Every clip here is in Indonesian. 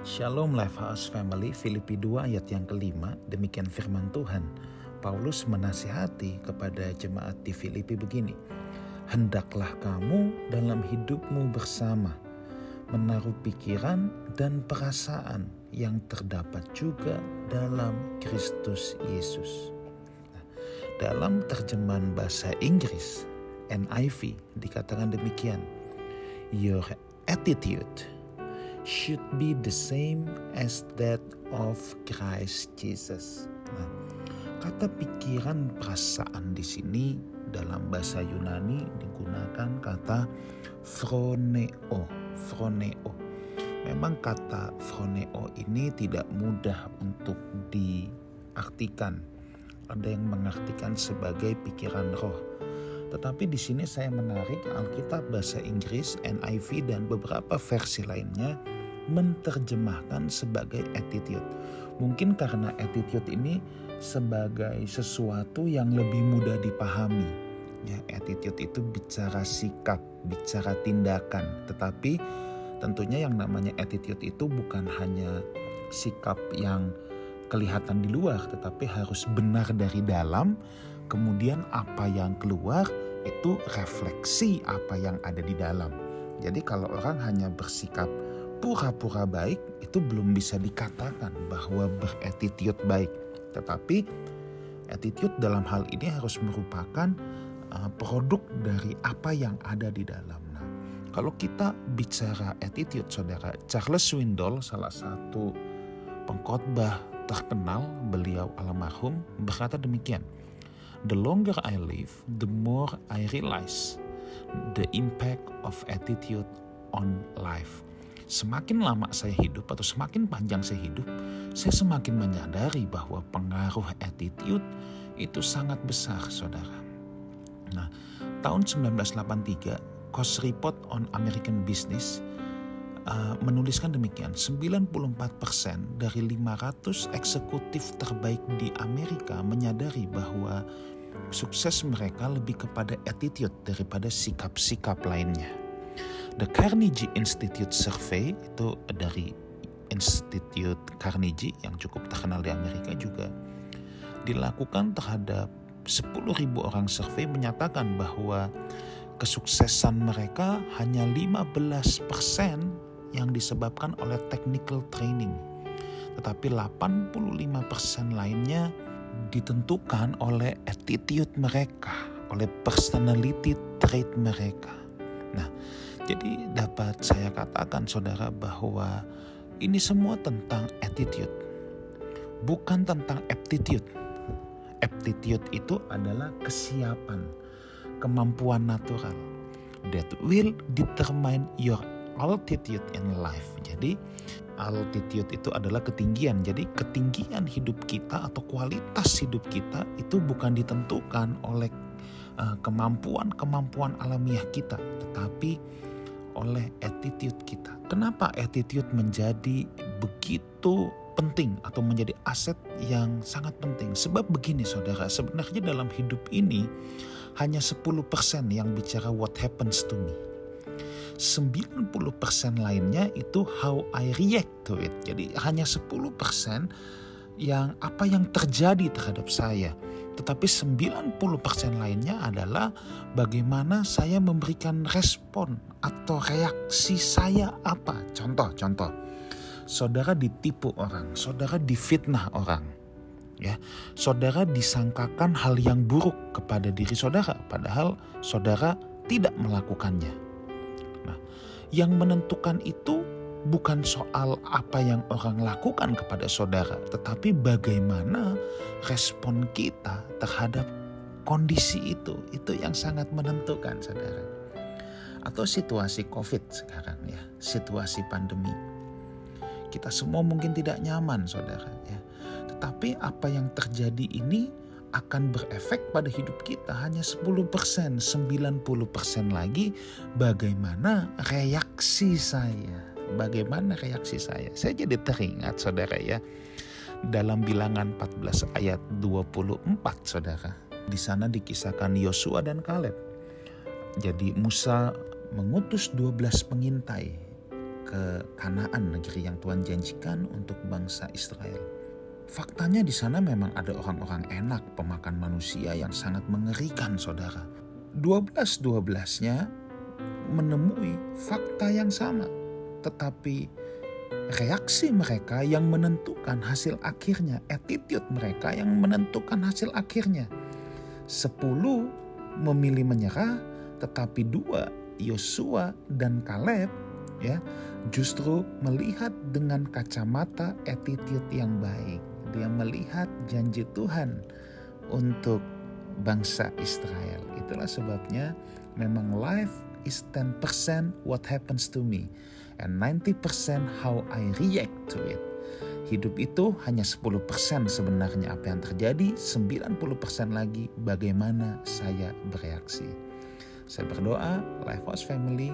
Shalom Lifehouse Family Filipi 2 ayat yang kelima. Demikian firman Tuhan. Paulus menasihati kepada jemaat di Filipi begini. Hendaklah kamu dalam hidupmu bersama menaruh pikiran dan perasaan yang terdapat juga dalam Kristus Yesus. Nah, dalam terjemahan bahasa Inggris NIV dikatakan demikian. Your attitude should be the same as that of Christ Jesus. Nah, kata pikiran perasaan di sini dalam bahasa Yunani digunakan kata froneo, froneo. Memang kata froneo ini tidak mudah untuk diartikan. Ada yang mengartikan sebagai pikiran roh. Tetapi di sini saya menarik Alkitab bahasa Inggris, NIV dan beberapa versi lainnya menerjemahkan sebagai attitude. Mungkin karena attitude ini sebagai sesuatu yang lebih mudah dipahami. Ya, attitude itu bicara sikap, bicara tindakan, tetapi tentunya yang namanya attitude itu bukan hanya sikap yang kelihatan di luar, tetapi harus benar dari dalam. Kemudian apa yang keluar itu refleksi apa yang ada di dalam. Jadi kalau orang hanya bersikap pura-pura baik itu belum bisa dikatakan bahwa berattitude baik. Tetapi attitude dalam hal ini harus merupakan uh, produk dari apa yang ada di dalam. Nah, kalau kita bicara attitude, saudara Charles Swindoll, salah satu pengkhotbah terkenal, beliau almarhum berkata demikian. The longer I live, the more I realize the impact of attitude on life semakin lama saya hidup atau semakin panjang saya hidup, saya semakin menyadari bahwa pengaruh attitude itu sangat besar, saudara. Nah, tahun 1983, Cost Report on American Business uh, menuliskan demikian, 94% dari 500 eksekutif terbaik di Amerika menyadari bahwa sukses mereka lebih kepada attitude daripada sikap-sikap lainnya. The Carnegie Institute Survey itu dari Institute Carnegie yang cukup terkenal di Amerika juga dilakukan terhadap 10.000 orang survei menyatakan bahwa kesuksesan mereka hanya 15% yang disebabkan oleh technical training. Tetapi 85% lainnya ditentukan oleh attitude mereka, oleh personality trait mereka. Nah, jadi dapat saya katakan saudara bahwa ini semua tentang attitude. Bukan tentang aptitude. Aptitude itu adalah kesiapan, kemampuan natural that will determine your altitude in life. Jadi altitude itu adalah ketinggian. Jadi ketinggian hidup kita atau kualitas hidup kita itu bukan ditentukan oleh uh, kemampuan-kemampuan alamiah kita, tetapi oleh attitude kita. Kenapa attitude menjadi begitu penting atau menjadi aset yang sangat penting? Sebab begini saudara, sebenarnya dalam hidup ini hanya 10% yang bicara what happens to me. 90% lainnya itu how I react to it. Jadi hanya 10% yang apa yang terjadi terhadap saya tetapi 90% lainnya adalah bagaimana saya memberikan respon atau reaksi saya apa. Contoh, contoh. Saudara ditipu orang, saudara difitnah orang. Ya, saudara disangkakan hal yang buruk kepada diri saudara padahal saudara tidak melakukannya. Yang menentukan itu bukan soal apa yang orang lakukan kepada saudara, tetapi bagaimana respon kita terhadap kondisi itu. Itu yang sangat menentukan, saudara. Atau situasi COVID sekarang ya, situasi pandemi. Kita semua mungkin tidak nyaman, saudara ya. Tetapi apa yang terjadi ini akan berefek pada hidup kita hanya 10%, 90% lagi bagaimana reaksi saya bagaimana reaksi saya? Saya jadi teringat saudara ya. Dalam bilangan 14 ayat 24 saudara. Di sana dikisahkan Yosua dan Kaleb. Jadi Musa mengutus 12 pengintai ke Kanaan, negeri yang Tuhan janjikan untuk bangsa Israel. Faktanya di sana memang ada orang-orang enak pemakan manusia yang sangat mengerikan saudara. 12-12-nya menemui fakta yang sama. Tetapi reaksi mereka yang menentukan hasil akhirnya, attitude mereka yang menentukan hasil akhirnya. Sepuluh memilih menyerah, tetapi dua Yosua dan Kaleb ya justru melihat dengan kacamata attitude yang baik dia melihat janji Tuhan untuk bangsa Israel. Itulah sebabnya memang life is 10% what happens to me and 90% how I react to it. Hidup itu hanya 10% sebenarnya apa yang terjadi, 90% lagi bagaimana saya bereaksi. Saya berdoa, Life House Family,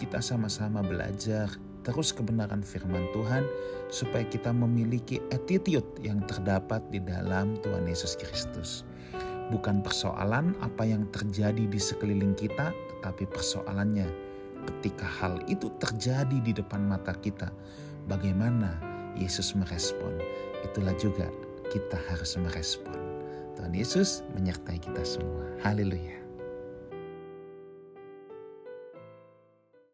kita sama-sama belajar terus kebenaran firman Tuhan supaya kita memiliki attitude yang terdapat di dalam Tuhan Yesus Kristus. Bukan persoalan apa yang terjadi di sekeliling kita, tetapi persoalannya ketika hal itu terjadi di depan mata kita, bagaimana Yesus merespon. Itulah juga kita harus merespon. Tuhan Yesus menyertai kita semua. Haleluya.